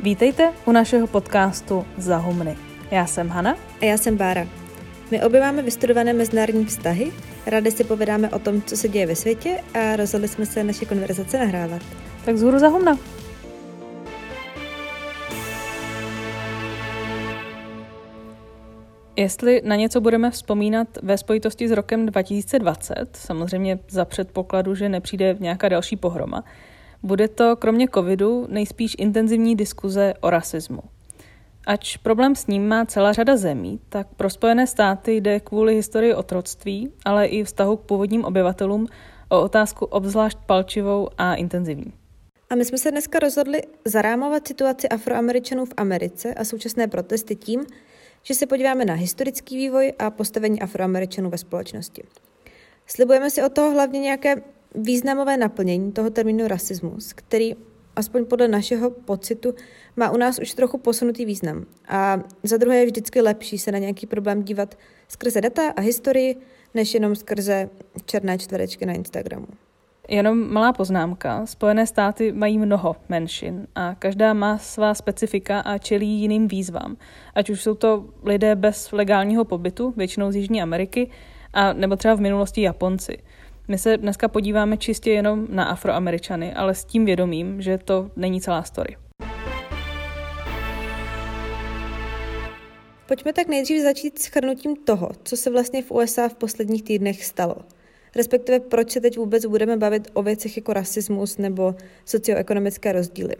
Vítejte u našeho podcastu Zahumny. Já jsem Hana. A já jsem Bára. My obě máme vystudované mezinárodní vztahy, rádi si povídáme o tom, co se děje ve světě a rozhodli jsme se naše konverzace nahrávat. Tak zhůru Zahumna. Jestli na něco budeme vzpomínat ve spojitosti s rokem 2020, samozřejmě za předpokladu, že nepřijde nějaká další pohroma, bude to kromě covidu nejspíš intenzivní diskuze o rasismu. Ač problém s ním má celá řada zemí, tak pro Spojené státy jde kvůli historii otroctví, ale i vztahu k původním obyvatelům o otázku obzvlášť palčivou a intenzivní. A my jsme se dneska rozhodli zarámovat situaci afroameričanů v Americe a současné protesty tím, že se podíváme na historický vývoj a postavení afroameričanů ve společnosti. Slibujeme si od toho hlavně nějaké významové naplnění toho termínu rasismus, který aspoň podle našeho pocitu má u nás už trochu posunutý význam. A za druhé je vždycky lepší se na nějaký problém dívat skrze data a historii, než jenom skrze černé čtverečky na Instagramu. Jenom malá poznámka. Spojené státy mají mnoho menšin a každá má svá specifika a čelí jiným výzvám. Ať už jsou to lidé bez legálního pobytu, většinou z Jižní Ameriky, a nebo třeba v minulosti Japonci. My se dneska podíváme čistě jenom na afroameričany, ale s tím vědomím, že to není celá story. Pojďme tak nejdřív začít s chrnutím toho, co se vlastně v USA v posledních týdnech stalo – respektive proč se teď vůbec budeme bavit o věcech jako rasismus nebo socioekonomické rozdíly.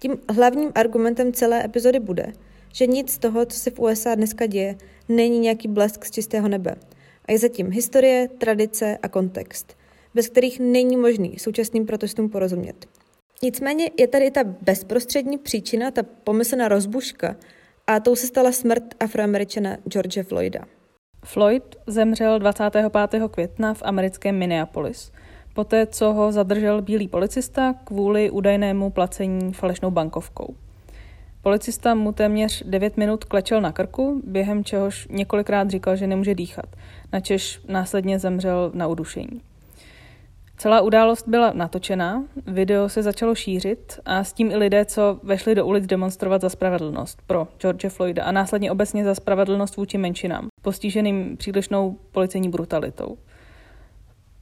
Tím hlavním argumentem celé epizody bude, že nic z toho, co se v USA dneska děje, není nějaký blesk z čistého nebe. A je zatím historie, tradice a kontext, bez kterých není možný současným protestům porozumět. Nicméně je tady ta bezprostřední příčina, ta pomyslná rozbuška, a tou se stala smrt afroameričana George Floyda. Floyd zemřel 25. května v americkém Minneapolis, poté co ho zadržel bílý policista kvůli údajnému placení falešnou bankovkou. Policista mu téměř 9 minut klečel na krku, během čehož několikrát říkal, že nemůže dýchat, načež následně zemřel na udušení. Celá událost byla natočená, video se začalo šířit a s tím i lidé, co vešli do ulic demonstrovat za spravedlnost pro George Floyda a následně obecně za spravedlnost vůči menšinám, postiženým přílišnou policejní brutalitou.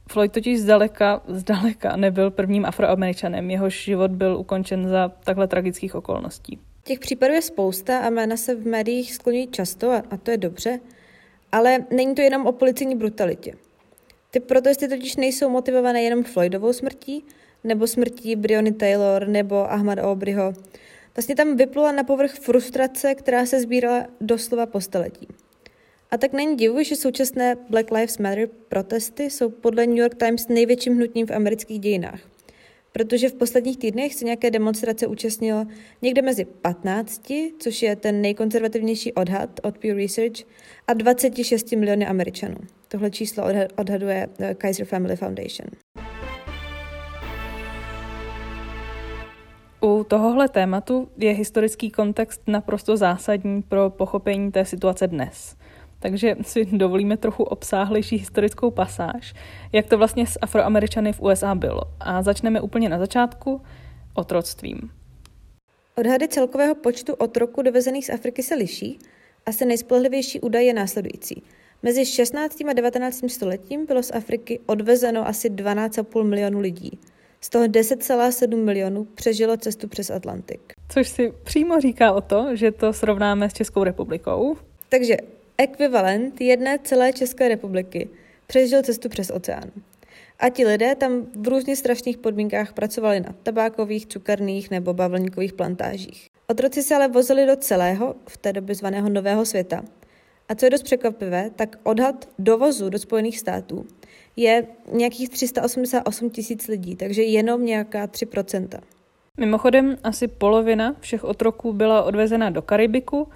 Floyd totiž zdaleka, zdaleka nebyl prvním afroameričanem, jehož život byl ukončen za takhle tragických okolností. Těch případů je spousta a jména se v médiích skloňují často a, to je dobře, ale není to jenom o policejní brutalitě. Ty protesty totiž nejsou motivované jenom Floydovou smrtí, nebo smrtí Briony Taylor nebo Ahmad Aubreyho. Vlastně tam vyplula na povrch frustrace, která se sbírala doslova po staletí. A tak není divu, že současné Black Lives Matter protesty jsou podle New York Times největším hnutím v amerických dějinách. Protože v posledních týdnech se nějaké demonstrace účastnilo někde mezi 15, což je ten nejkonzervativnější odhad od Pew Research, a 26 miliony Američanů. Tohle číslo odhaduje eh, Kaiser Family Foundation. U tohohle tématu je historický kontext naprosto zásadní pro pochopení té situace dnes. Takže si dovolíme trochu obsáhlejší historickou pasáž, jak to vlastně s afroameričany v USA bylo. A začneme úplně na začátku otroctvím. Odhady celkového počtu otroků dovezených z Afriky se liší. Asi nejspolehlivější údaj je následující – Mezi 16. a 19. stoletím bylo z Afriky odvezeno asi 12,5 milionů lidí. Z toho 10,7 milionů přežilo cestu přes Atlantik. Což si přímo říká o to, že to srovnáme s Českou republikou. Takže ekvivalent jedné celé České republiky přežil cestu přes oceán. A ti lidé tam v různě strašných podmínkách pracovali na tabákových, cukerných nebo bavlníkových plantážích. Otroci se ale vozili do celého, v té době zvaného Nového světa, a co je dost překvapivé, tak odhad dovozu do Spojených států je nějakých 388 tisíc lidí, takže jenom nějaká 3%. Mimochodem, asi polovina všech otroků byla odvezena do Karibiku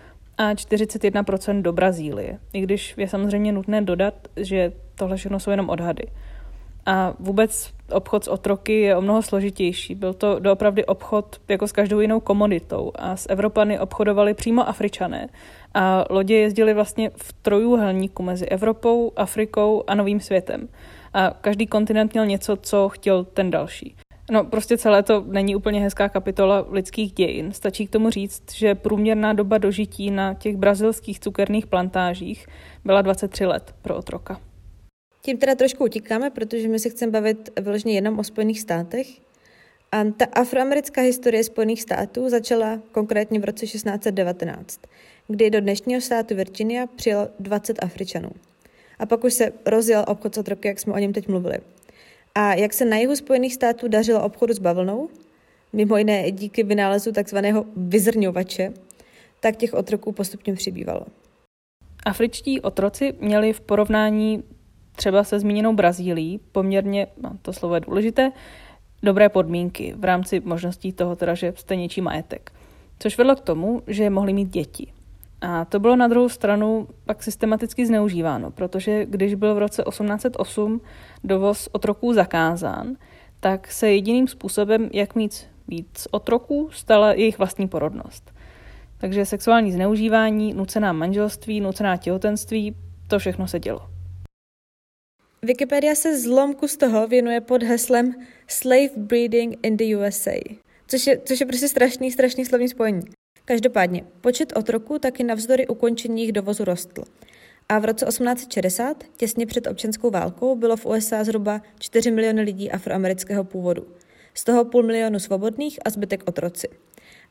a 41% do Brazílie. I když je samozřejmě nutné dodat, že tohle všechno jsou jenom odhady. A vůbec obchod s otroky je o mnoho složitější. Byl to doopravdy obchod jako s každou jinou komoditou a s Evropany obchodovali přímo Afričané. A lodě jezdily vlastně v trojúhelníku mezi Evropou, Afrikou a Novým světem. A každý kontinent měl něco, co chtěl ten další. No, prostě celé to není úplně hezká kapitola lidských dějin. Stačí k tomu říct, že průměrná doba dožití na těch brazilských cukerných plantážích byla 23 let pro otroka. Tím teda trošku utíkáme, protože my se chceme bavit vyloženě jenom o Spojených státech. A ta afroamerická historie Spojených států začala konkrétně v roce 1619, kdy do dnešního státu Virginia přijelo 20 Afričanů. A pak už se rozjel obchod s otroky, jak jsme o něm teď mluvili. A jak se na jihu Spojených států dařilo obchodu s bavlnou, mimo jiné díky vynálezu takzvaného vyzrňovače, tak těch otroků postupně přibývalo. Afričtí otroci měli v porovnání třeba se zmíněnou Brazílií poměrně, no, to slovo je důležité, dobré podmínky v rámci možností toho, teda, že jste něčí majetek. Což vedlo k tomu, že mohli mít děti. A to bylo na druhou stranu pak systematicky zneužíváno, protože když byl v roce 1808 dovoz otroků zakázán, tak se jediným způsobem, jak mít víc otroků, stala jejich vlastní porodnost. Takže sexuální zneužívání, nucená manželství, nucená těhotenství, to všechno se dělo. Wikipedia se zlomku z toho věnuje pod heslem Slave Breeding in the USA, což je, což je prostě strašný, strašný slovní spojení. Každopádně, počet otroků taky navzdory ukončení jejich dovozu rostl. A v roce 1860, těsně před občanskou válkou, bylo v USA zhruba 4 miliony lidí afroamerického původu. Z toho půl milionu svobodných a zbytek otroci.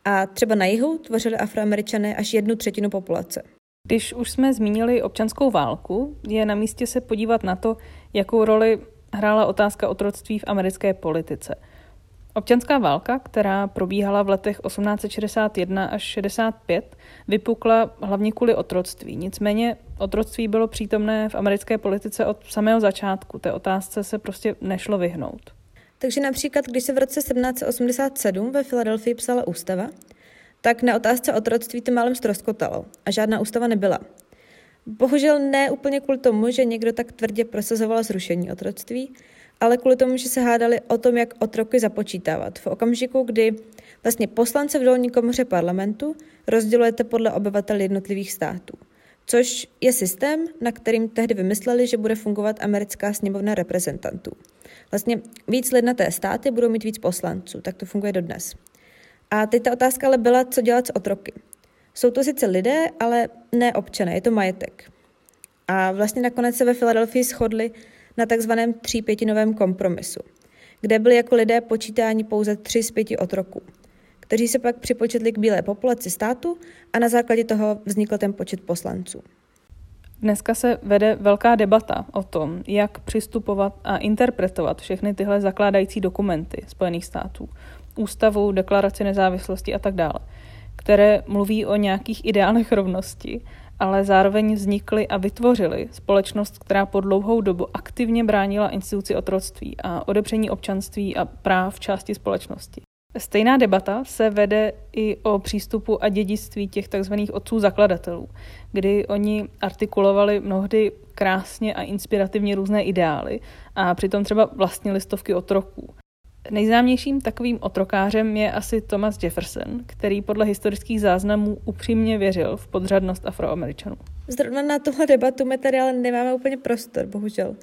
A třeba na jihu tvořili afroameričané až jednu třetinu populace. Když už jsme zmínili občanskou válku, je na místě se podívat na to, jakou roli hrála otázka otroctví v americké politice. Občanská válka, která probíhala v letech 1861 až 65, vypukla hlavně kvůli otroctví. Nicméně otroctví bylo přítomné v americké politice od samého začátku. Té otázce se prostě nešlo vyhnout. Takže například, když se v roce 1787 ve Filadelfii psala ústava, tak na otázce otroctví to málem stroskotalo a žádná ústava nebyla. Bohužel ne úplně kvůli tomu, že někdo tak tvrdě prosazoval zrušení otroctví, ale kvůli tomu, že se hádali o tom, jak otroky započítávat. V okamžiku, kdy vlastně poslance v dolní komoře parlamentu rozdělujete podle obyvatel jednotlivých států. Což je systém, na kterým tehdy vymysleli, že bude fungovat americká sněmovna reprezentantů. Vlastně víc lidnaté státy budou mít víc poslanců, tak to funguje dodnes. A teď ta otázka ale byla, co dělat s otroky. Jsou to sice lidé, ale ne občané, je to majetek. A vlastně nakonec se ve Filadelfii shodli na takzvaném třípětinovém kompromisu, kde byli jako lidé počítáni pouze tři z pěti otroků, kteří se pak připočetli k bílé populaci státu a na základě toho vznikl ten počet poslanců. Dneska se vede velká debata o tom, jak přistupovat a interpretovat všechny tyhle zakládající dokumenty Spojených států, ústavu, deklaraci nezávislosti a tak dále, které mluví o nějakých ideálech rovnosti, ale zároveň vznikly a vytvořily společnost, která po dlouhou dobu aktivně bránila instituci otroctví a odepření občanství a práv části společnosti. Stejná debata se vede i o přístupu a dědictví těch tzv. otců zakladatelů, kdy oni artikulovali mnohdy krásně a inspirativně různé ideály a přitom třeba vlastnili stovky otroků. Nejznámějším takovým otrokářem je asi Thomas Jefferson, který podle historických záznamů upřímně věřil v podřadnost afroameričanů. Zrovna na tuhle debatu my tady ale nemáme úplně prostor, bohužel.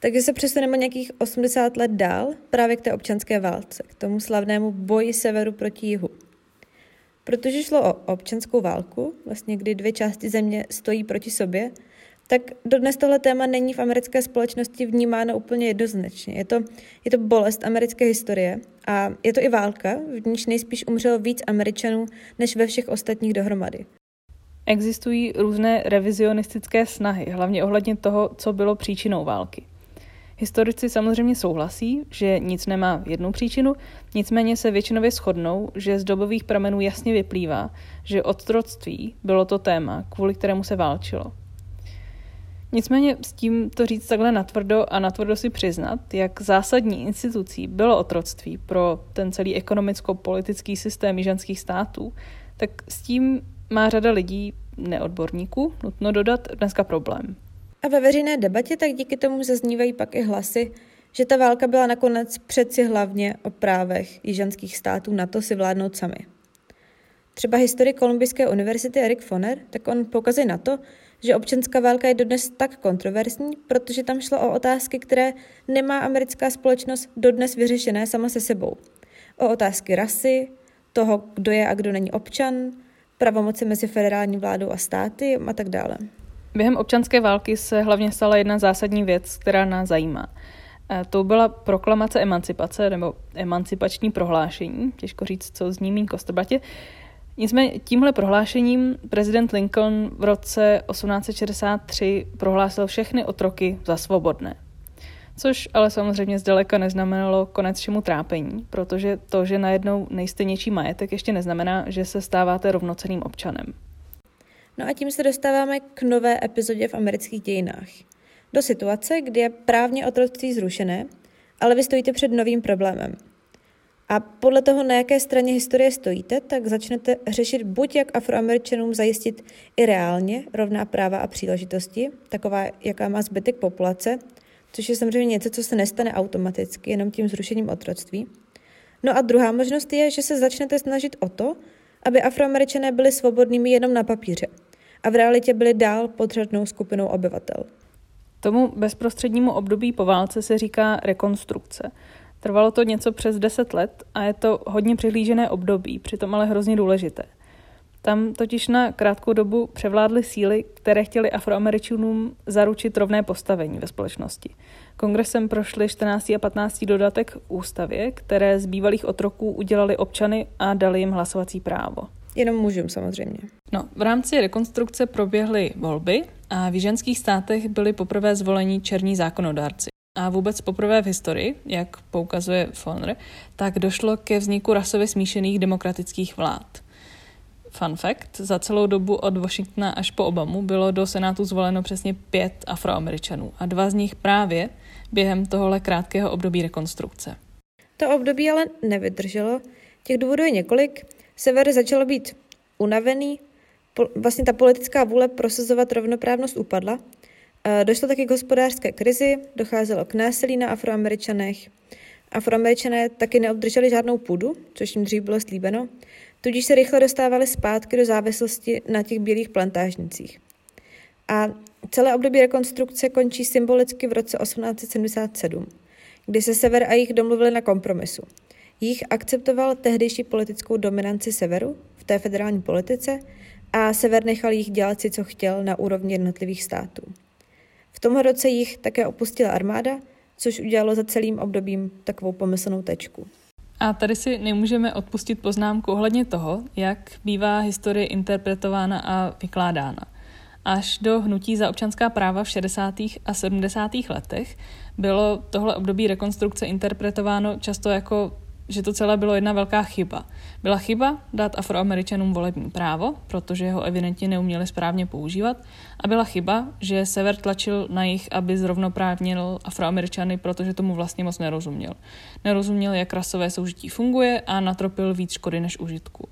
Takže se přesuneme nějakých 80 let dál právě k té občanské válce, k tomu slavnému boji severu proti jihu. Protože šlo o občanskou válku, vlastně kdy dvě části země stojí proti sobě, tak dodnes tohle téma není v americké společnosti vnímáno úplně jednoznačně. Je to, je to bolest americké historie a je to i válka, v níž nejspíš umřelo víc Američanů než ve všech ostatních dohromady. Existují různé revizionistické snahy, hlavně ohledně toho, co bylo příčinou války. Historici samozřejmě souhlasí, že nic nemá jednu příčinu, nicméně se většinově shodnou, že z dobových pramenů jasně vyplývá, že odtroctví bylo to téma, kvůli kterému se válčilo. Nicméně s tím to říct takhle natvrdo a natvrdo si přiznat, jak zásadní institucí bylo otroctví pro ten celý ekonomicko-politický systém jižanských států, tak s tím má řada lidí, neodborníků, nutno dodat, dneska problém. A ve veřejné debatě tak díky tomu zaznívají pak i hlasy, že ta válka byla nakonec přeci hlavně o právech jižanských států na to si vládnout sami. Třeba historik Kolumbijské univerzity Erik Foner, tak on poukazuje na to, že občanská válka je dodnes tak kontroverzní, protože tam šlo o otázky, které nemá americká společnost dodnes vyřešené sama se sebou. O otázky rasy, toho, kdo je a kdo není občan, pravomoci mezi federální vládou a státy a tak dále. Během občanské války se hlavně stala jedna zásadní věc, která nás zajímá. To byla proklamace emancipace nebo emancipační prohlášení, těžko říct, co zní méně kostrbatě. Nicméně tímhle prohlášením prezident Lincoln v roce 1863 prohlásil všechny otroky za svobodné. Což ale samozřejmě zdaleka neznamenalo konec všemu trápení, protože to, že najednou nejste něčí majetek, ještě neznamená, že se stáváte rovnoceným občanem. No a tím se dostáváme k nové epizodě v amerických dějinách. Do situace, kdy je právně otroctví zrušené, ale vy stojíte před novým problémem. A podle toho, na jaké straně historie stojíte, tak začnete řešit buď jak afroameričanům zajistit i reálně rovná práva a příležitosti, taková, jaká má zbytek populace, což je samozřejmě něco, co se nestane automaticky, jenom tím zrušením otroctví. No a druhá možnost je, že se začnete snažit o to, aby afroameričané byli svobodnými jenom na papíře a v realitě byli dál podřadnou skupinou obyvatel. Tomu bezprostřednímu období po válce se říká rekonstrukce. Trvalo to něco přes 10 let a je to hodně přihlížené období, přitom ale hrozně důležité. Tam totiž na krátkou dobu převládly síly, které chtěly afroameričanům zaručit rovné postavení ve společnosti. Kongresem prošly 14. a 15. dodatek ústavě, které z bývalých otroků udělali občany a dali jim hlasovací právo. Jenom mužům samozřejmě. No, v rámci rekonstrukce proběhly volby a v ženských státech byli poprvé zvolení černí zákonodárci. A vůbec poprvé v historii, jak poukazuje Fonr, tak došlo ke vzniku rasově smíšených demokratických vlád. Fun fact, za celou dobu od Washingtona až po Obamu bylo do Senátu zvoleno přesně pět afroameričanů a dva z nich právě během tohohle krátkého období rekonstrukce. To období ale nevydrželo. Těch důvodů je několik. Sever začalo být unavený, vlastně ta politická vůle prosazovat rovnoprávnost upadla. Došlo taky k hospodářské krizi, docházelo k násilí na afroameričanech. Afroameričané taky neobdrželi žádnou půdu, což jim dřív bylo slíbeno, tudíž se rychle dostávali zpátky do závislosti na těch bílých plantážnicích. A celé období rekonstrukce končí symbolicky v roce 1877, kdy se sever a jich domluvili na kompromisu. Jich akceptoval tehdejší politickou dominanci severu v té federální politice a sever nechal jich dělat si, co chtěl na úrovni jednotlivých států. V tomhle roce jich také opustila armáda, což udělalo za celým obdobím takovou pomyslnou tečku. A tady si nemůžeme odpustit poznámku ohledně toho, jak bývá historie interpretována a vykládána. Až do hnutí za občanská práva v 60. a 70. letech bylo tohle období rekonstrukce interpretováno často jako že to celé bylo jedna velká chyba. Byla chyba dát afroameričanům volební právo, protože ho evidentně neuměli správně používat, a byla chyba, že sever tlačil na jich, aby zrovnoprávnil afroameričany, protože tomu vlastně moc nerozuměl. Nerozuměl, jak rasové soužití funguje a natropil víc škody než užitku.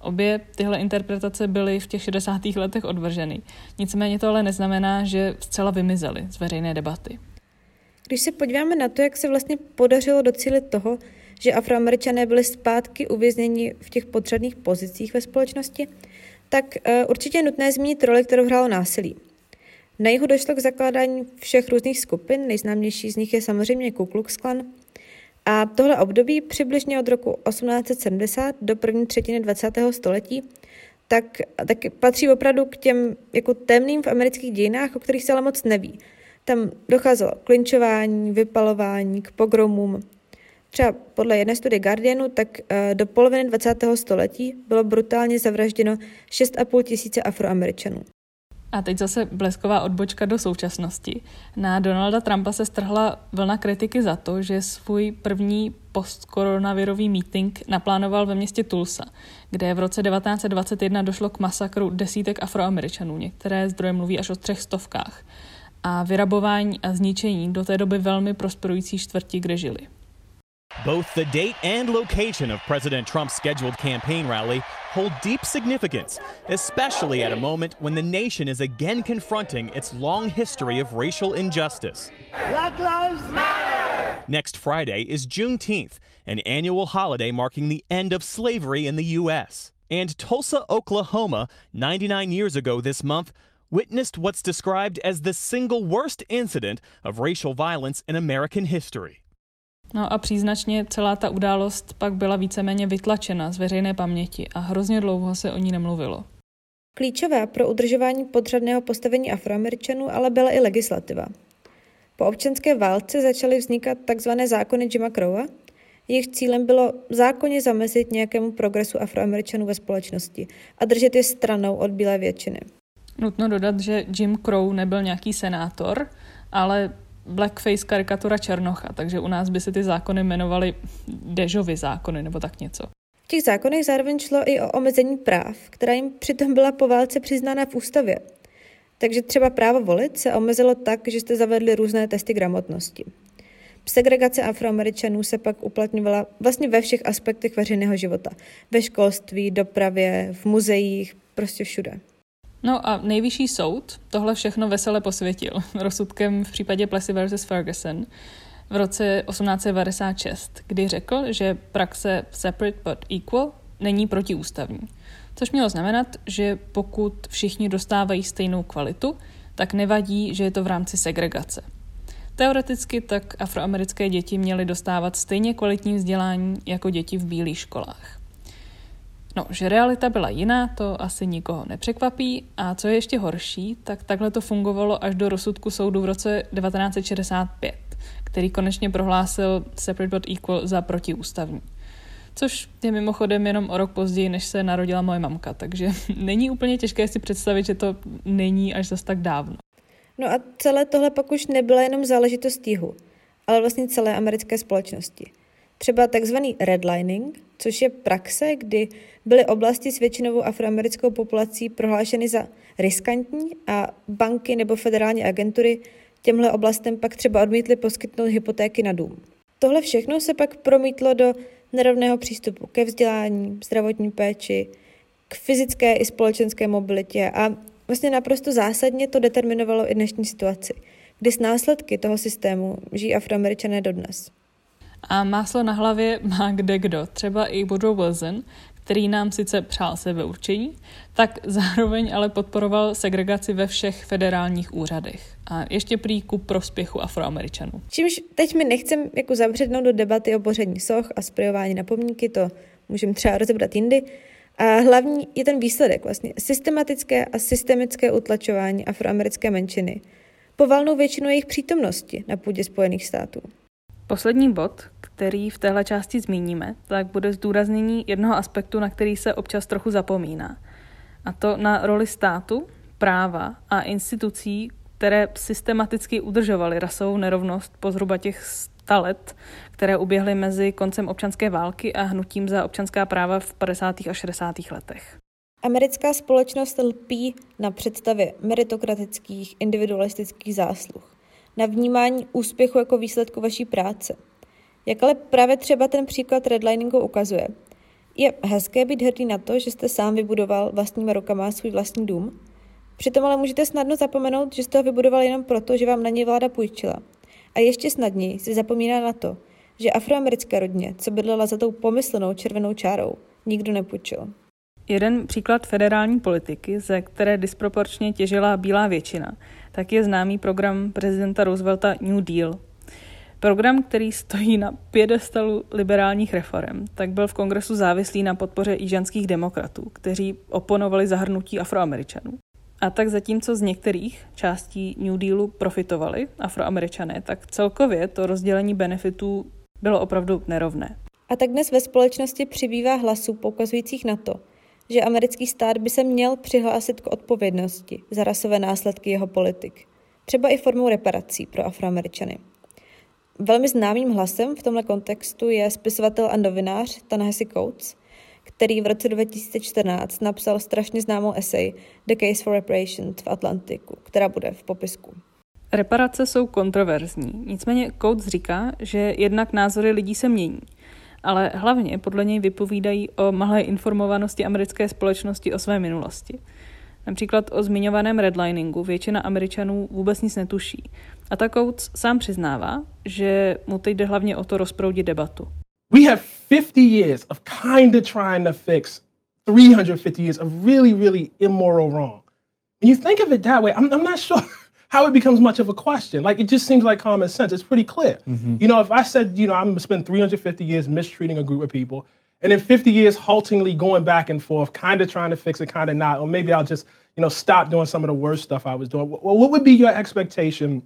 Obě tyhle interpretace byly v těch 60. letech odvrženy. Nicméně to ale neznamená, že zcela vymizely z veřejné debaty. Když se podíváme na to, jak se vlastně podařilo docílit toho, že afroameričané byli zpátky uvězněni v těch potřebných pozicích ve společnosti, tak uh, určitě je nutné zmínit roli, kterou hrálo násilí. Na jihu došlo k zakládání všech různých skupin, nejznámější z nich je samozřejmě Ku Klux Klan. A tohle období přibližně od roku 1870 do první třetiny 20. století tak, tak patří opravdu k těm jako temným v amerických dějinách, o kterých se ale moc neví. Tam docházelo k linčování, vypalování, k pogromům, Třeba podle jedné studie Guardianu, tak eh, do poloviny 20. století bylo brutálně zavražděno 6,5 tisíce afroameričanů. A teď zase blesková odbočka do současnosti. Na Donalda Trumpa se strhla vlna kritiky za to, že svůj první postkoronavirový meeting naplánoval ve městě Tulsa, kde v roce 1921 došlo k masakru desítek afroameričanů. Některé zdroje mluví až o třech stovkách. A vyrabování a zničení do té doby velmi prosperující čtvrti, kde žili. Both the date and location of President Trump's scheduled campaign rally hold deep significance, especially at a moment when the nation is again confronting its long history of racial injustice. Black Lives Matter! Next Friday is Juneteenth, an annual holiday marking the end of slavery in the U.S. And Tulsa, Oklahoma, 99 years ago this month, witnessed what's described as the single worst incident of racial violence in American history. No a příznačně celá ta událost pak byla víceméně vytlačena z veřejné paměti a hrozně dlouho se o ní nemluvilo. Klíčová pro udržování podřadného postavení Afroameričanů ale byla i legislativa. Po občanské válce začaly vznikat tzv. zákony Jima Crowa, jejich cílem bylo zákonně zamezit nějakému progresu Afroameričanů ve společnosti a držet je stranou od bílé většiny. Nutno dodat, že Jim Crow nebyl nějaký senátor, ale blackface karikatura Černocha, takže u nás by se ty zákony jmenovaly Dežovy zákony nebo tak něco. V těch zákonech zároveň šlo i o omezení práv, která jim přitom byla po válce přiznána v ústavě. Takže třeba právo volit se omezilo tak, že jste zavedli různé testy gramotnosti. Segregace afroameričanů se pak uplatňovala vlastně ve všech aspektech veřejného života. Ve školství, dopravě, v muzeích, prostě všude. No a nejvyšší soud tohle všechno vesele posvětil rozsudkem v případě Plessy vs. Ferguson v roce 1896, kdy řekl, že praxe separate but equal není protiústavní. Což mělo znamenat, že pokud všichni dostávají stejnou kvalitu, tak nevadí, že je to v rámci segregace. Teoreticky tak afroamerické děti měly dostávat stejně kvalitní vzdělání jako děti v bílých školách. No, že realita byla jiná, to asi nikoho nepřekvapí a co je ještě horší, tak takhle to fungovalo až do rozsudku soudu v roce 1965, který konečně prohlásil Separate but Equal za protiústavní. Což je mimochodem jenom o rok později, než se narodila moje mamka, takže není úplně těžké si představit, že to není až zas tak dávno. No a celé tohle pak už nebyla jenom záležitost jihu, ale vlastně celé americké společnosti. Třeba takzvaný redlining, což je praxe, kdy byly oblasti s většinovou afroamerickou populací prohlášeny za riskantní a banky nebo federální agentury těmhle oblastem pak třeba odmítly poskytnout hypotéky na dům. Tohle všechno se pak promítlo do nerovného přístupu ke vzdělání, zdravotní péči, k fyzické i společenské mobilitě a vlastně naprosto zásadně to determinovalo i dnešní situaci, kdy s následky toho systému žijí afroameričané dodnes. A máslo na hlavě má kde kdo, třeba i Woodrow Wilson, který nám sice přál sebeurčení, tak zároveň ale podporoval segregaci ve všech federálních úřadech. A ještě prý ku prospěchu afroameričanů. Čímž teď mi nechcem jako zabřednout do debaty o boření soch a sprejování na pomníky, to můžeme třeba rozebrat jindy, a hlavní je ten výsledek vlastně systematické a systemické utlačování afroamerické menšiny po valnou většinu jejich přítomnosti na půdě Spojených států. Poslední bod, který v téhle části zmíníme, tak bude zdůraznění jednoho aspektu, na který se občas trochu zapomíná. A to na roli státu, práva a institucí, které systematicky udržovaly rasovou nerovnost po zhruba těch sta let, které uběhly mezi koncem občanské války a hnutím za občanská práva v 50. a 60. letech. Americká společnost lpí na představě meritokratických, individualistických zásluh, na vnímání úspěchu jako výsledku vaší práce. Jak ale právě třeba ten příklad redliningu ukazuje, je hezké být hrdý na to, že jste sám vybudoval vlastníma rukama svůj vlastní dům, Přitom ale můžete snadno zapomenout, že jste ho vybudoval jenom proto, že vám na něj vláda půjčila. A ještě snadněji si zapomíná na to, že afroamerické rodně, co bydlela za tou pomyslenou červenou čárou, nikdo nepůjčil. Jeden příklad federální politiky, ze které disproporčně těžila bílá většina, tak je známý program prezidenta Roosevelta New Deal. Program, který stojí na pědestalu liberálních reform, tak byl v kongresu závislý na podpoře jižanských demokratů, kteří oponovali zahrnutí afroameričanů. A tak zatímco z některých částí New Dealu profitovali afroameričané, tak celkově to rozdělení benefitů bylo opravdu nerovné. A tak dnes ve společnosti přibývá hlasů poukazujících na to, že americký stát by se měl přihlásit k odpovědnosti za rasové následky jeho politik, třeba i formou reparací pro afroameričany. Velmi známým hlasem v tomto kontextu je spisovatel a novinář Ta-Nehisi Coates, který v roce 2014 napsal strašně známou esej The Case for Reparations v Atlantiku, která bude v popisku. Reparace jsou kontroverzní, nicméně Coates říká, že jednak názory lidí se mění, ale hlavně podle něj vypovídají o malé informovanosti americké společnosti o své minulosti. Například o zmiňovaném redliningu většina Američanů vůbec nic netuší. A tak Coates sám přiznává, že mu teď jde hlavně o to rozproudit debatu. We have 50 years of kind of trying to fix 350 years of really, really immoral wrong. When you think of it that way, I'm, I'm not sure how it becomes much of a question. Like it just seems like common sense. It's pretty clear. Mm-hmm. You know, if I said, you know, I'm gonna spend 350 years mistreating a group of people, and in 50 years haltingly going back and forth, kind of trying to fix it, kind of not, or maybe I'll just, you know, stop doing some of the worst stuff I was doing. Well, what would be your expectation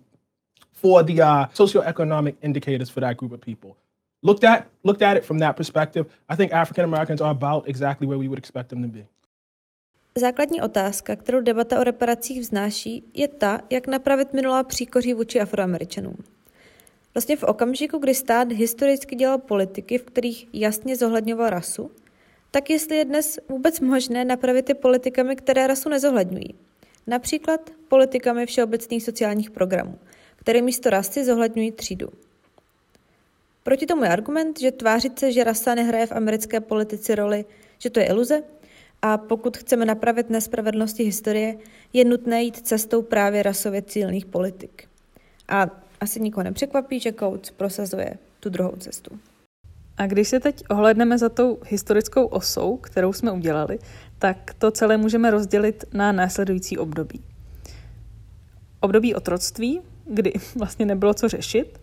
for the uh, socioeconomic indicators for that group of people? Looked at, looked at it from that perspective, I think African Americans are about exactly where we would expect them to be. Základní otázka, kterou debata o reparacích vznáší, je ta, jak napravit minulá příkoří vůči afroameričanům. Vlastně v okamžiku, kdy stát historicky dělal politiky, v kterých jasně zohledňoval rasu, tak jestli je dnes vůbec možné napravit ty politikami, které rasu nezohledňují. Například politikami všeobecných sociálních programů, které místo rasy zohledňují třídu. Proti tomu je argument, že tvářit se, že rasa nehraje v americké politice roli, že to je iluze a pokud chceme napravit nespravedlnosti historie, je nutné jít cestou právě rasově cílných politik. A asi nikoho nepřekvapí, že Coates prosazuje tu druhou cestu. A když se teď ohledneme za tou historickou osou, kterou jsme udělali, tak to celé můžeme rozdělit na následující období. Období otroctví, kdy vlastně nebylo co řešit,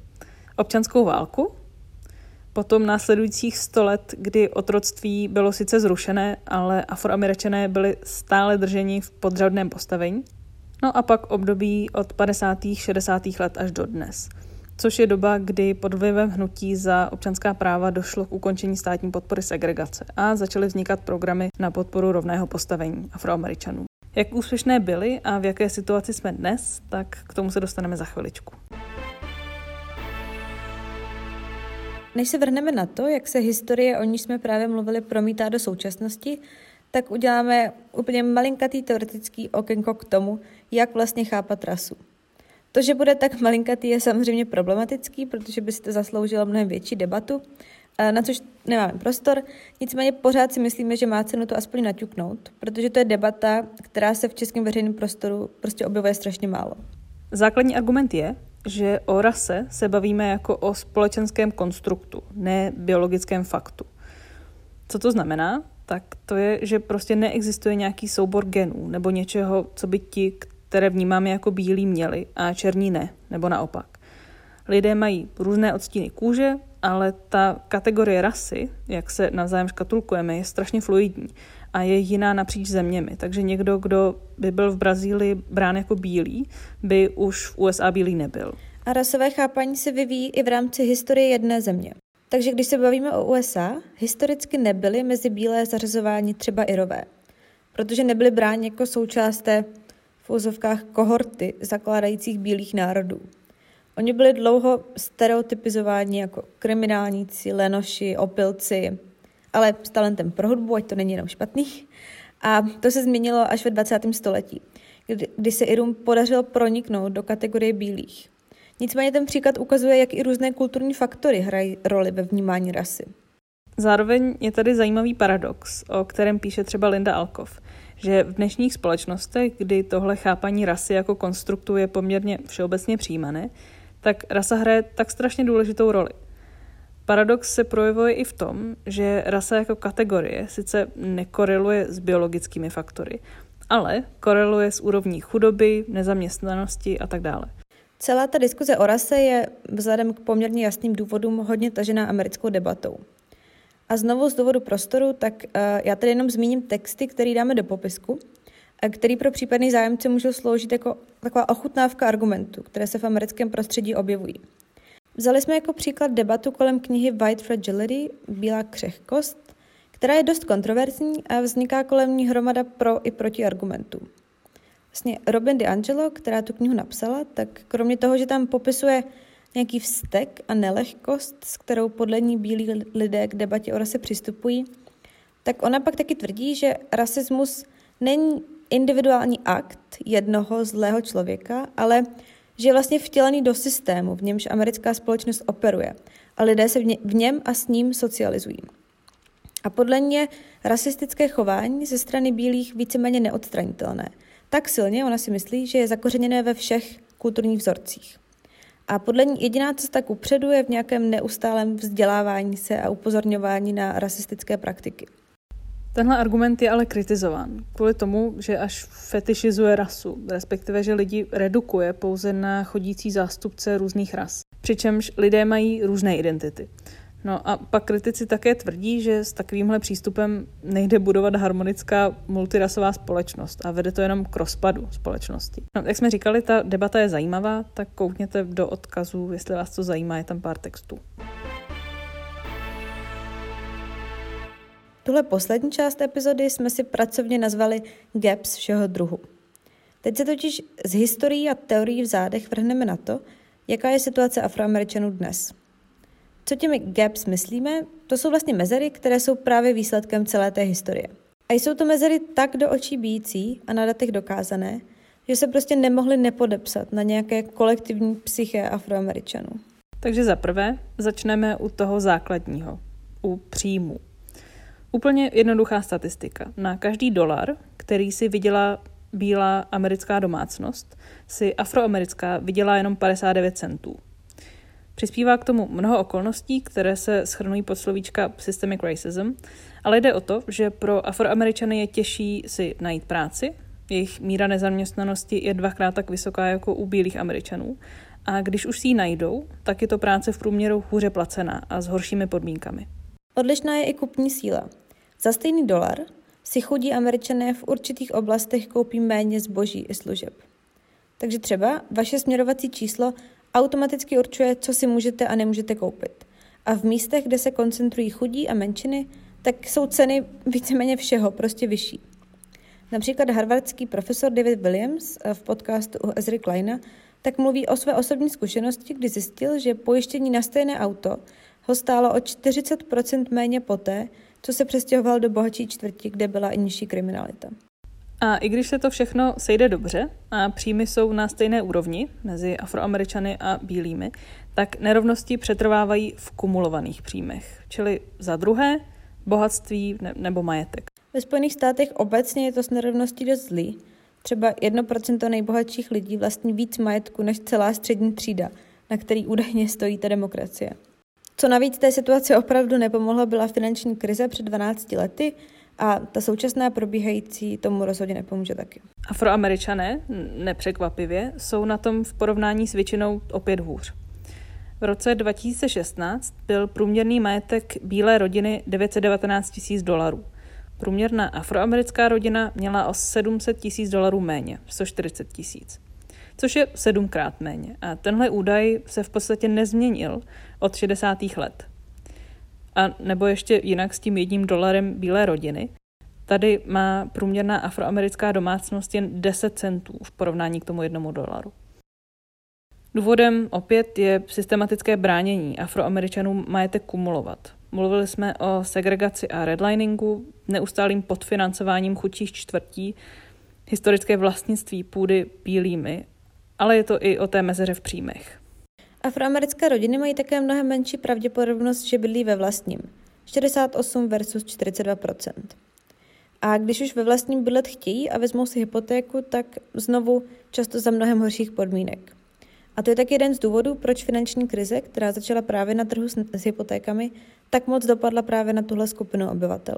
občanskou válku, potom následujících 100 let, kdy otroctví bylo sice zrušené, ale afroameričané byli stále drženi v podřadném postavení, No a pak období od 50. 60. let až do dnes, což je doba, kdy pod vlivem hnutí za občanská práva došlo k ukončení státní podpory segregace a začaly vznikat programy na podporu rovného postavení afroameričanů. Jak úspěšné byly a v jaké situaci jsme dnes, tak k tomu se dostaneme za chviličku. Než se vrhneme na to, jak se historie, o níž jsme právě mluvili, promítá do současnosti, tak uděláme úplně malinkatý teoretický okénko k tomu, jak vlastně chápat rasu. To, že bude tak malinkatý, je samozřejmě problematický, protože by si to zasloužilo mnohem větší debatu, na což nemáme prostor. Nicméně pořád si myslíme, že má cenu to aspoň naťuknout, protože to je debata, která se v českém veřejném prostoru prostě objevuje strašně málo. Základní argument je, že o rase se bavíme jako o společenském konstruktu, ne biologickém faktu. Co to znamená? tak to je, že prostě neexistuje nějaký soubor genů nebo něčeho, co by ti, které vnímáme jako bílí, měli a černí ne, nebo naopak. Lidé mají různé odstíny kůže, ale ta kategorie rasy, jak se navzájem škatulkujeme, je strašně fluidní a je jiná napříč zeměmi. Takže někdo, kdo by byl v Brazílii brán jako bílý, by už v USA bílý nebyl. A rasové chápání se vyvíjí i v rámci historie jedné země. Takže když se bavíme o USA, historicky nebyly mezi bílé zařazování třeba Irové, protože nebyly bráni jako součást té v úzovkách kohorty zakládajících bílých národů. Oni byli dlouho stereotypizováni jako kriminálníci, lenoši, opilci, ale s talentem pro hudbu, ať to není jenom špatný. A to se změnilo až ve 20. století, kdy, kdy se Irům podařilo proniknout do kategorie bílých. Nicméně ten příklad ukazuje, jak i různé kulturní faktory hrají roli ve vnímání rasy. Zároveň je tady zajímavý paradox, o kterém píše třeba Linda Alkov, že v dnešních společnostech, kdy tohle chápaní rasy jako konstruktu je poměrně všeobecně přijímané, tak rasa hraje tak strašně důležitou roli. Paradox se projevuje i v tom, že rasa jako kategorie sice nekoreluje s biologickými faktory, ale koreluje s úrovní chudoby, nezaměstnanosti a tak dále. Celá ta diskuze o rase je vzhledem k poměrně jasným důvodům hodně tažená americkou debatou. A znovu z důvodu prostoru, tak uh, já tady jenom zmíním texty, které dáme do popisku, a který pro případný zájemce můžou sloužit jako taková ochutnávka argumentů, které se v americkém prostředí objevují. Vzali jsme jako příklad debatu kolem knihy White Fragility, Bílá křehkost, která je dost kontroverzní a vzniká kolem ní hromada pro i proti argumentů. Vlastně Robin DiAngelo, která tu knihu napsala, tak kromě toho, že tam popisuje nějaký vztek a nelehkost, s kterou podle ní bílí lidé k debatě o rase přistupují, tak ona pak taky tvrdí, že rasismus není individuální akt jednoho zlého člověka, ale že je vlastně vtělený do systému, v němž americká společnost operuje a lidé se v něm a s ním socializují. A podle mě rasistické chování ze strany bílých víceméně neodstranitelné – tak silně ona si myslí, že je zakořeněné ve všech kulturních vzorcích. A podle ní jediná cesta upředu je v nějakém neustálém vzdělávání se a upozorňování na rasistické praktiky. Tenhle argument je ale kritizován kvůli tomu, že až fetišizuje rasu, respektive že lidi redukuje pouze na chodící zástupce různých ras. Přičemž lidé mají různé identity. No a pak kritici také tvrdí, že s takovýmhle přístupem nejde budovat harmonická multirasová společnost a vede to jenom k rozpadu společnosti. No, jak jsme říkali, ta debata je zajímavá, tak koukněte do odkazu, jestli vás to zajímá, je tam pár textů. Tuhle poslední část epizody jsme si pracovně nazvali Gaps všeho druhu. Teď se totiž z historií a teorií v zádech vrhneme na to, jaká je situace Afroameričanů dnes. Co těmi gaps myslíme? To jsou vlastně mezery, které jsou právě výsledkem celé té historie. A jsou to mezery tak do očí bíjící a na datech dokázané, že se prostě nemohli nepodepsat na nějaké kolektivní psyché Afroameričanů. Takže za prvé začneme u toho základního, u příjmu. Úplně jednoduchá statistika. Na každý dolar, který si vydělá bílá americká domácnost, si afroamerická vydělá jenom 59 centů. Přispívá k tomu mnoho okolností, které se schrnují pod slovíčka systemic racism, ale jde o to, že pro afroameričany je těžší si najít práci, jejich míra nezaměstnanosti je dvakrát tak vysoká jako u bílých američanů a když už si ji najdou, tak je to práce v průměru hůře placená a s horšími podmínkami. Odlišná je i kupní síla. Za stejný dolar si chudí američané v určitých oblastech koupí méně zboží i služeb. Takže třeba vaše směrovací číslo automaticky určuje, co si můžete a nemůžete koupit. A v místech, kde se koncentrují chudí a menšiny, tak jsou ceny víceméně všeho prostě vyšší. Například harvardský profesor David Williams v podcastu u Ezry Kleina tak mluví o své osobní zkušenosti, kdy zjistil, že pojištění na stejné auto ho stálo o 40% méně poté, co se přestěhoval do bohatší čtvrti, kde byla i nižší kriminalita. A i když se to všechno sejde dobře a příjmy jsou na stejné úrovni mezi afroameričany a bílými, tak nerovnosti přetrvávají v kumulovaných příjmech, čili za druhé bohatství ne- nebo majetek. Ve Spojených státech obecně je to s nerovností dost zlý. Třeba 1% nejbohatších lidí vlastní víc majetku než celá střední třída, na který údajně stojí ta demokracie. Co navíc té situaci opravdu nepomohlo, byla finanční krize před 12 lety, a ta současná probíhající tomu rozhodně nepomůže taky. Afroameričané, nepřekvapivě, jsou na tom v porovnání s většinou opět hůř. V roce 2016 byl průměrný majetek bílé rodiny 919 tisíc dolarů. Průměrná afroamerická rodina měla o 700 tisíc dolarů méně, 140 tisíc. Což je sedmkrát méně. A tenhle údaj se v podstatě nezměnil od 60. let a nebo ještě jinak s tím jedním dolarem bílé rodiny. Tady má průměrná afroamerická domácnost jen 10 centů v porovnání k tomu jednomu dolaru. Důvodem opět je systematické bránění afroameričanům majetek kumulovat. Mluvili jsme o segregaci a redliningu, neustálým podfinancováním chudších čtvrtí, historické vlastnictví půdy bílými, ale je to i o té mezeře v příjmech. Afroamerické rodiny mají také mnohem menší pravděpodobnost, že bydlí ve vlastním. 68 versus 42% A když už ve vlastním bydlet chtějí a vezmou si hypotéku, tak znovu často za mnohem horších podmínek. A to je tak jeden z důvodů, proč finanční krize, která začala právě na trhu s, hypotékami, tak moc dopadla právě na tuhle skupinu obyvatel.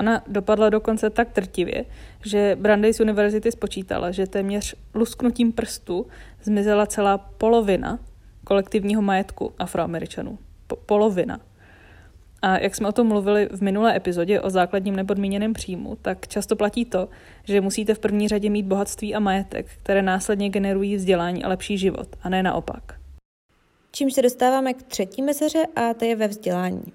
Ona dopadla dokonce tak trtivě, že Brandeis univerzity spočítala, že téměř lusknutím prstu zmizela celá polovina kolektivního majetku afroameričanů. Po- polovina. A jak jsme o tom mluvili v minulé epizodě o základním nepodmíněném příjmu, tak často platí to, že musíte v první řadě mít bohatství a majetek, které následně generují vzdělání a lepší život, a ne naopak. Čím se dostáváme k třetí mezeře a to je ve vzdělání.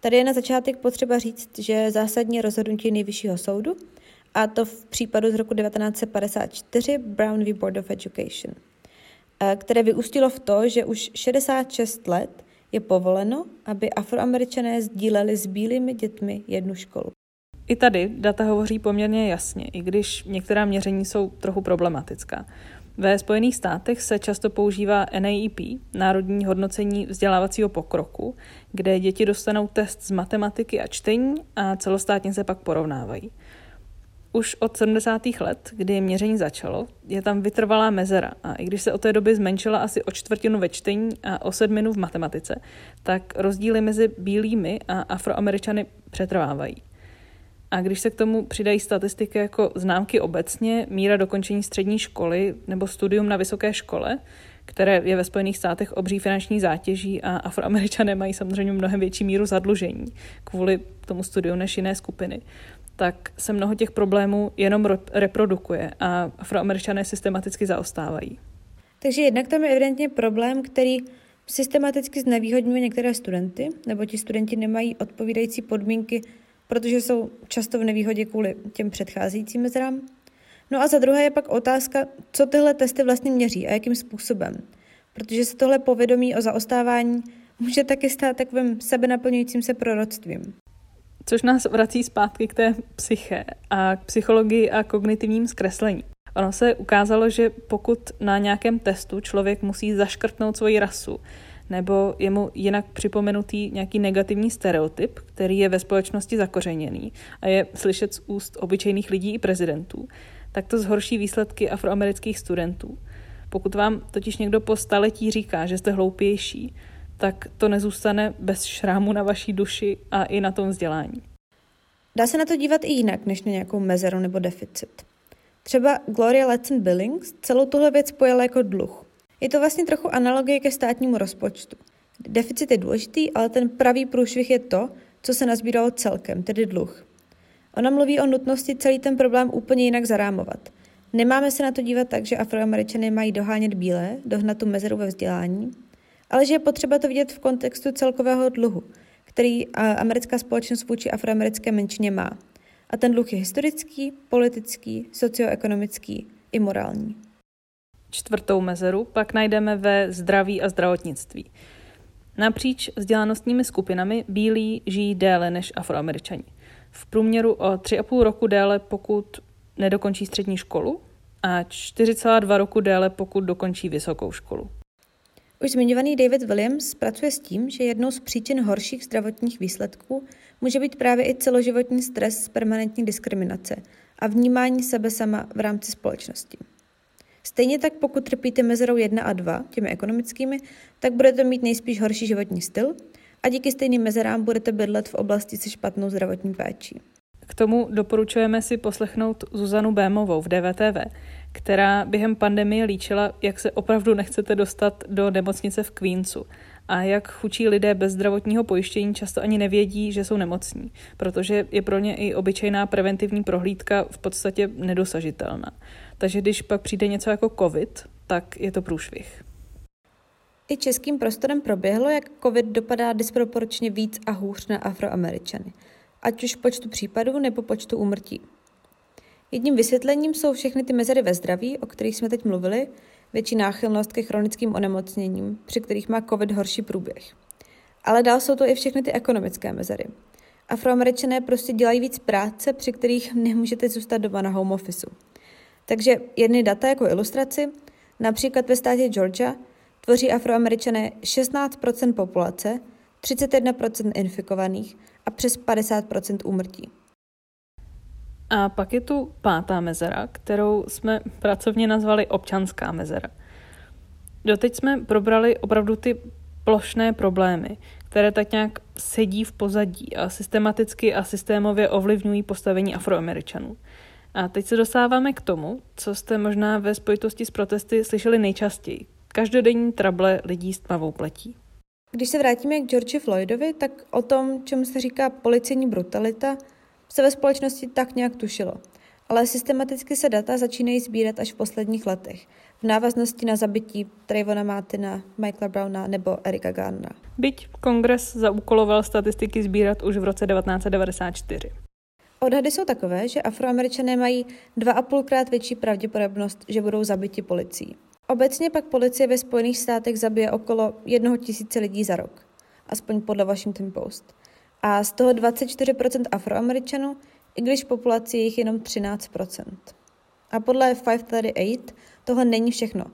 Tady je na začátek potřeba říct, že zásadní rozhodnutí nejvyššího soudu, a to v případu z roku 1954 Brown v Board of Education – které vyústilo v to, že už 66 let je povoleno, aby afroameričané sdíleli s bílými dětmi jednu školu. I tady data hovoří poměrně jasně, i když některá měření jsou trochu problematická. Ve Spojených státech se často používá NAEP, Národní hodnocení vzdělávacího pokroku, kde děti dostanou test z matematiky a čtení a celostátně se pak porovnávají. Už od 70. let, kdy měření začalo, je tam vytrvalá mezera a i když se od té doby zmenšila asi o čtvrtinu ve čtení a o sedminu v matematice, tak rozdíly mezi bílými a afroameričany přetrvávají. A když se k tomu přidají statistiky jako známky obecně, míra dokončení střední školy nebo studium na vysoké škole, které je ve Spojených státech obří finanční zátěží a afroameričané mají samozřejmě mnohem větší míru zadlužení kvůli tomu studiu než jiné skupiny, tak se mnoho těch problémů jenom reprodukuje a afroameričané systematicky zaostávají. Takže jednak tam je evidentně problém, který systematicky znevýhodňuje některé studenty, nebo ti studenti nemají odpovídající podmínky, protože jsou často v nevýhodě kvůli těm předcházejícím mezerám. No a za druhé je pak otázka, co tyhle testy vlastně měří a jakým způsobem. Protože se tohle povědomí o zaostávání může taky stát takovým sebenaplňujícím se proroctvím. Což nás vrací zpátky k té psyche a k psychologii a kognitivním zkreslení. Ono se ukázalo, že pokud na nějakém testu člověk musí zaškrtnout svoji rasu, nebo je mu jinak připomenutý nějaký negativní stereotyp, který je ve společnosti zakořeněný a je slyšet z úst obyčejných lidí i prezidentů, tak to zhorší výsledky afroamerických studentů. Pokud vám totiž někdo po staletí říká, že jste hloupější, tak to nezůstane bez šrámu na vaší duši a i na tom vzdělání. Dá se na to dívat i jinak, než na nějakou mezeru nebo deficit. Třeba Gloria Letson Billings celou tuhle věc pojala jako dluh. Je to vlastně trochu analogie ke státnímu rozpočtu. Deficit je důležitý, ale ten pravý průšvih je to, co se nazbíralo celkem, tedy dluh. Ona mluví o nutnosti celý ten problém úplně jinak zarámovat. Nemáme se na to dívat tak, že afroameričané mají dohánět bílé, dohnat tu mezeru ve vzdělání, ale že je potřeba to vidět v kontextu celkového dluhu, který americká společnost vůči afroamerické menšině má. A ten dluh je historický, politický, socioekonomický i morální. Čtvrtou mezeru pak najdeme ve zdraví a zdravotnictví. Napříč vzdělanostními skupinami bílí žijí déle než afroameričani v průměru o 3,5 roku déle, pokud nedokončí střední školu a 4,2 roku déle, pokud dokončí vysokou školu. Už zmiňovaný David Williams pracuje s tím, že jednou z příčin horších zdravotních výsledků může být právě i celoživotní stres z permanentní diskriminace a vnímání sebe sama v rámci společnosti. Stejně tak pokud trpíte mezerou 1 a 2, těmi ekonomickými, tak budete mít nejspíš horší životní styl a díky stejným mezerám budete bydlet v oblasti se špatnou zdravotní péčí. K tomu doporučujeme si poslechnout Zuzanu Bémovou v DVTV, která během pandemie líčila, jak se opravdu nechcete dostat do nemocnice v Queensu a jak chučí lidé bez zdravotního pojištění často ani nevědí, že jsou nemocní, protože je pro ně i obyčejná preventivní prohlídka v podstatě nedosažitelná. Takže když pak přijde něco jako COVID, tak je to průšvih. I českým prostorem proběhlo, jak COVID dopadá disproporčně víc a hůř na afroameričany, ať už počtu případů nebo počtu úmrtí. Jedním vysvětlením jsou všechny ty mezery ve zdraví, o kterých jsme teď mluvili, větší náchylnost ke chronickým onemocněním, při kterých má COVID horší průběh. Ale dál jsou to i všechny ty ekonomické mezery. Afroameričané prostě dělají víc práce, při kterých nemůžete zůstat doma na home office. Takže jedny data jako ilustraci, například ve státě Georgia tvoří afroameričané 16% populace, 31% infikovaných a přes 50% úmrtí. A pak je tu pátá mezera, kterou jsme pracovně nazvali občanská mezera. Doteď jsme probrali opravdu ty plošné problémy, které tak nějak sedí v pozadí a systematicky a systémově ovlivňují postavení afroameričanů. A teď se dostáváme k tomu, co jste možná ve spojitosti s protesty slyšeli nejčastěji. Každodenní trable lidí s tmavou pletí. Když se vrátíme k George Floydovi, tak o tom, čemu se říká policejní brutalita, se ve společnosti tak nějak tušilo. Ale systematicky se data začínají sbírat až v posledních letech, v návaznosti na zabití Trayvona Martina, Michaela Browna nebo Erika Garnera. Byť kongres zaúkoloval statistiky sbírat už v roce 1994. Odhady jsou takové, že afroameričané mají dva a půlkrát větší pravděpodobnost, že budou zabiti policií. Obecně pak policie ve Spojených státech zabije okolo jednoho tisíce lidí za rok, aspoň podle Washington Post. A z toho 24% afroameričanů, i když populaci je jich jenom 13%. A podle 538 tohle není všechno.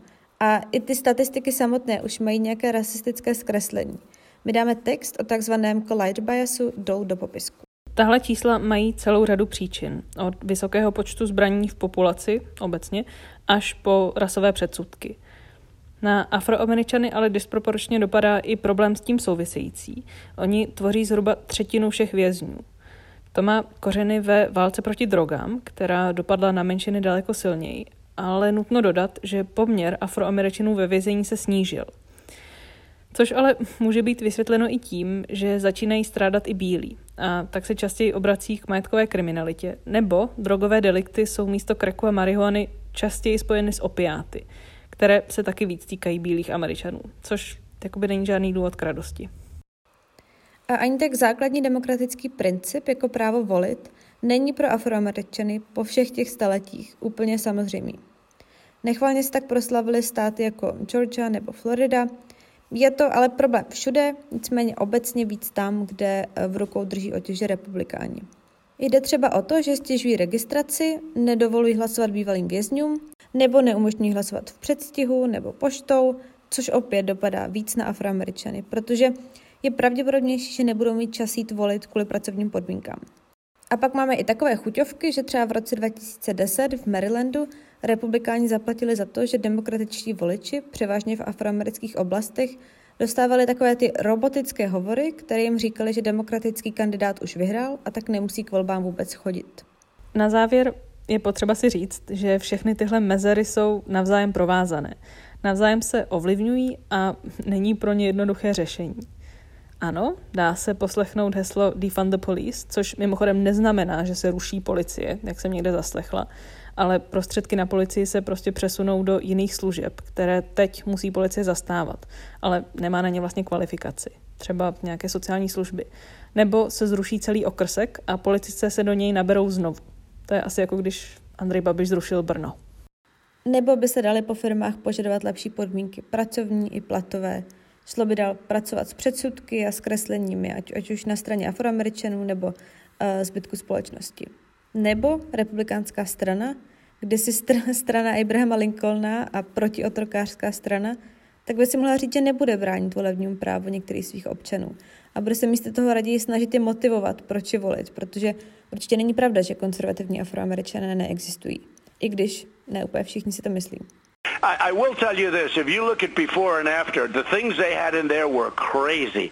A i ty statistiky samotné už mají nějaké rasistické zkreslení. My dáme text o takzvaném collide biasu dolů do popisku. Tahle čísla mají celou řadu příčin, od vysokého počtu zbraní v populaci obecně až po rasové předsudky. Na afroameričany ale disproporčně dopadá i problém s tím související. Oni tvoří zhruba třetinu všech vězňů. To má kořeny ve válce proti drogám, která dopadla na menšiny daleko silněji, ale nutno dodat, že poměr afroameričanů ve vězení se snížil. Což ale může být vysvětleno i tím, že začínají strádat i bílí a tak se častěji obrací k majetkové kriminalitě, nebo drogové delikty jsou místo kreku a marihuany častěji spojeny s opiáty, které se taky víc týkají bílých američanů, což jakoby není žádný důvod k radosti. A ani tak základní demokratický princip jako právo volit není pro afroameričany po všech těch staletích úplně samozřejmý. Nechvalně se tak proslavily státy jako Georgia nebo Florida, je to ale problém všude, nicméně obecně víc tam, kde eh, v rukou drží otěže republikáni. Jde třeba o to, že stěžují registraci, nedovolují hlasovat bývalým vězňům, nebo neumožňují hlasovat v předstihu nebo poštou, což opět dopadá víc na afroameričany, protože je pravděpodobnější, že nebudou mít čas jít volit kvůli pracovním podmínkám. A pak máme i takové chuťovky, že třeba v roce 2010 v Marylandu republikáni zaplatili za to, že demokratičtí voliči, převážně v afroamerických oblastech, dostávali takové ty robotické hovory, které jim říkali, že demokratický kandidát už vyhrál a tak nemusí k volbám vůbec chodit. Na závěr je potřeba si říct, že všechny tyhle mezery jsou navzájem provázané. Navzájem se ovlivňují a není pro ně jednoduché řešení. Ano, dá se poslechnout heslo Defund the Police, což mimochodem neznamená, že se ruší policie, jak jsem někde zaslechla, ale prostředky na policii se prostě přesunou do jiných služeb, které teď musí policie zastávat, ale nemá na ně vlastně kvalifikaci, třeba nějaké sociální služby. Nebo se zruší celý okrsek a policisté se do něj naberou znovu. To je asi jako když Andrej Babiš zrušil Brno. Nebo by se dali po firmách požadovat lepší podmínky pracovní i platové, Šlo by dál pracovat s předsudky a zkresleními, ať, ať už na straně afroameričanů nebo uh, zbytku společnosti. Nebo republikánská strana, kde si str- strana Abrahama Lincolna a protiotrokářská strana, tak by si mohla říct, že nebude bránit volebnímu právu některých svých občanů. A bude se místo toho raději snažit je motivovat, proč je volit, protože určitě není pravda, že konzervativní afroameričané neexistují. I když ne úplně všichni si to myslí. I, I will tell you this. If you look at before and after, the things they had in there were crazy.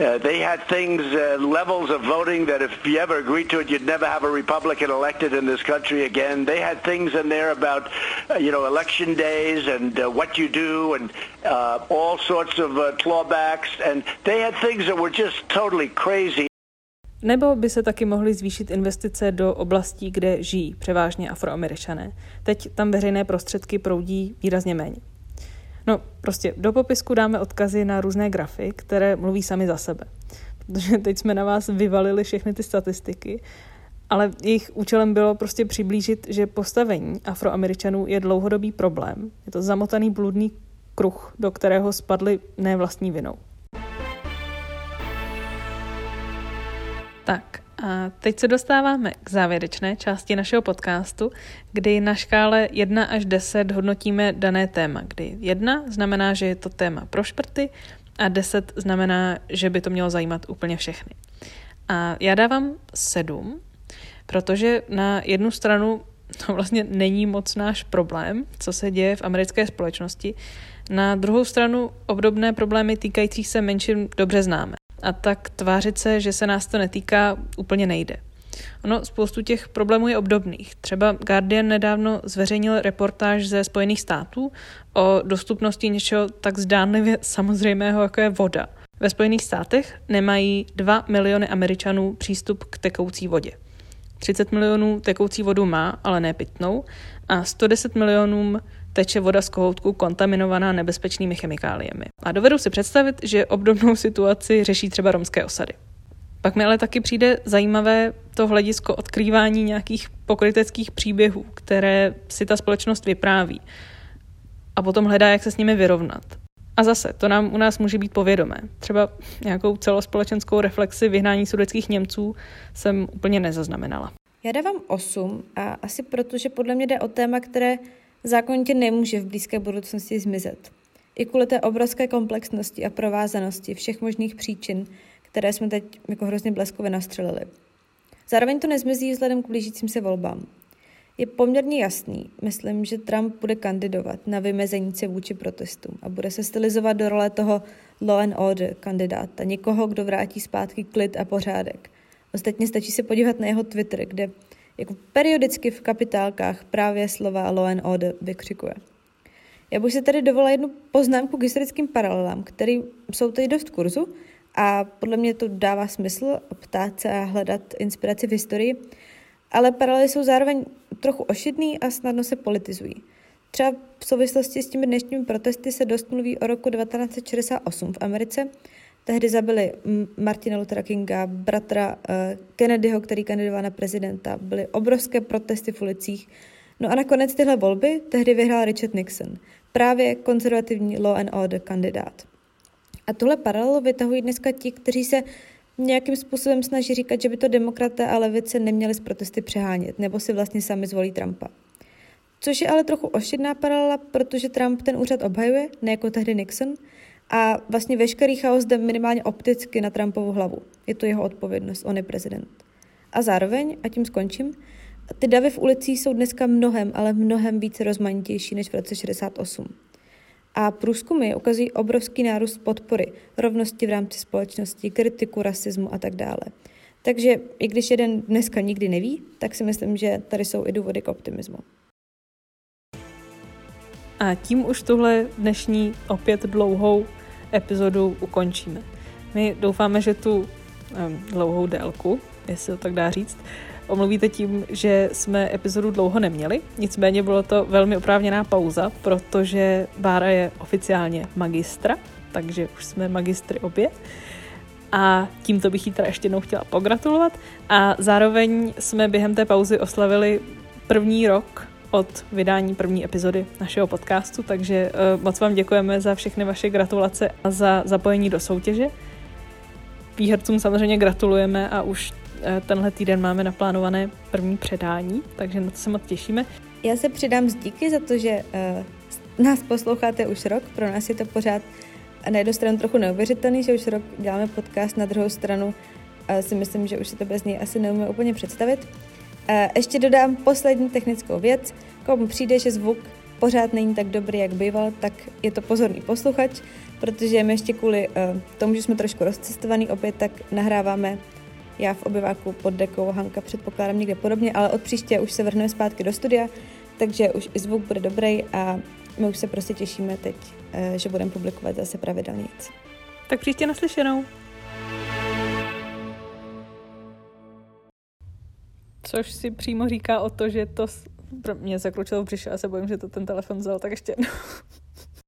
Uh, they had things, uh, levels of voting that if you ever agreed to it, you'd never have a Republican elected in this country again. They had things in there about, uh, you know, election days and uh, what you do and uh, all sorts of uh, clawbacks. And they had things that were just totally crazy. Nebo by se taky mohly zvýšit investice do oblastí, kde žijí převážně afroameričané. Teď tam veřejné prostředky proudí výrazně méně. No, prostě do popisku dáme odkazy na různé grafy, které mluví sami za sebe. Protože teď jsme na vás vyvalili všechny ty statistiky, ale jejich účelem bylo prostě přiblížit, že postavení afroameričanů je dlouhodobý problém. Je to zamotaný bludný kruh, do kterého spadli ne vlastní vinou. Tak a teď se dostáváme k závěrečné části našeho podcastu, kdy na škále 1 až 10 hodnotíme dané téma, kdy 1 znamená, že je to téma pro šprty a 10 znamená, že by to mělo zajímat úplně všechny. A já dávám 7, protože na jednu stranu to vlastně není moc náš problém, co se děje v americké společnosti. Na druhou stranu obdobné problémy týkající se menšin dobře známe a tak tvářit se, že se nás to netýká, úplně nejde. Ono, spoustu těch problémů je obdobných. Třeba Guardian nedávno zveřejnil reportáž ze Spojených států o dostupnosti něčeho tak zdánlivě samozřejmého, jako je voda. Ve Spojených státech nemají 2 miliony Američanů přístup k tekoucí vodě. 30 milionů tekoucí vodu má, ale ne pitnou, a 110 milionům teče voda z kohoutku kontaminovaná nebezpečnými chemikáliemi. A dovedu si představit, že obdobnou situaci řeší třeba romské osady. Pak mi ale taky přijde zajímavé to hledisko odkrývání nějakých pokryteckých příběhů, které si ta společnost vypráví a potom hledá, jak se s nimi vyrovnat. A zase, to nám u nás může být povědomé. Třeba nějakou celospolečenskou reflexi vyhnání sudeckých Němců jsem úplně nezaznamenala. Já dávám 8 a asi proto, že podle mě jde o téma, které zákonitě nemůže v blízké budoucnosti zmizet. I kvůli té obrovské komplexnosti a provázanosti všech možných příčin, které jsme teď jako hrozně bleskově nastřelili. Zároveň to nezmizí vzhledem k blížícím se volbám. Je poměrně jasný, myslím, že Trump bude kandidovat na vymezení se vůči protestům a bude se stylizovat do role toho law and order kandidáta, někoho, kdo vrátí zpátky klid a pořádek. Ostatně stačí se podívat na jeho Twitter, kde jako periodicky v kapitálkách právě slova and order vykřikuje. Já bych si tady dovolila jednu poznámku k historickým paralelám, které jsou tady dost kurzu a podle mě to dává smysl ptát se a hledat inspiraci v historii, ale paralely jsou zároveň trochu ošidný a snadno se politizují. Třeba v souvislosti s těmi dnešními protesty se dost mluví o roku 1968 v Americe. Tehdy zabili Martina Luthera Kinga, bratra uh, Kennedyho, který kandidoval na prezidenta. Byly obrovské protesty v ulicích. No a nakonec tyhle volby tehdy vyhrál Richard Nixon, právě konzervativní law and order kandidát. A tuhle paralelu vytahují dneska ti, kteří se nějakým způsobem snaží říkat, že by to demokraté a levice neměli z protesty přehánět, nebo si vlastně sami zvolí Trumpa. Což je ale trochu ošidná paralela, protože Trump ten úřad obhajuje, ne jako tehdy Nixon, a vlastně veškerý chaos jde minimálně opticky na Trumpovu hlavu. Je to jeho odpovědnost, on je prezident. A zároveň, a tím skončím, ty davy v ulicích jsou dneska mnohem, ale mnohem více rozmanitější než v roce 68. A průzkumy ukazují obrovský nárůst podpory, rovnosti v rámci společnosti, kritiku rasismu a tak dále. Takže i když jeden dneska nikdy neví, tak si myslím, že tady jsou i důvody k optimismu. A tím už tuhle dnešní opět dlouhou epizodu ukončíme. My doufáme, že tu um, dlouhou délku, jestli to tak dá říct, omluvíte tím, že jsme epizodu dlouho neměli. Nicméně bylo to velmi oprávněná pauza, protože Bára je oficiálně magistra, takže už jsme magistry obě. A tímto bych jí teda ještě jednou chtěla pogratulovat. A zároveň jsme během té pauzy oslavili první rok od vydání první epizody našeho podcastu, takže uh, moc vám děkujeme za všechny vaše gratulace a za zapojení do soutěže. Výhercům samozřejmě gratulujeme a už uh, tenhle týden máme naplánované první předání, takže na to se moc těšíme. Já se přidám z díky za to, že uh, nás posloucháte už rok, pro nás je to pořád na jednu stranu trochu neuvěřitelný, že už rok děláme podcast, na druhou stranu uh, si myslím, že už si to bez něj asi neumíme úplně představit. Ještě dodám poslední technickou věc. Komu přijde, že zvuk pořád není tak dobrý, jak býval, tak je to pozorný posluchač, protože my ještě kvůli uh, tomu, že jsme trošku rozcestovaný opět, tak nahráváme já v obyváku pod dekou, Hanka předpokládám někde podobně, ale od příště už se vrhneme zpátky do studia, takže už i zvuk bude dobrý a my už se prostě těšíme teď, uh, že budeme publikovat zase pravidelně. Tak příště naslyšenou. Což si přímo říká o to, že to pro mě zakročilo v břiše a se bojím, že to ten telefon vzal, tak ještě jednou.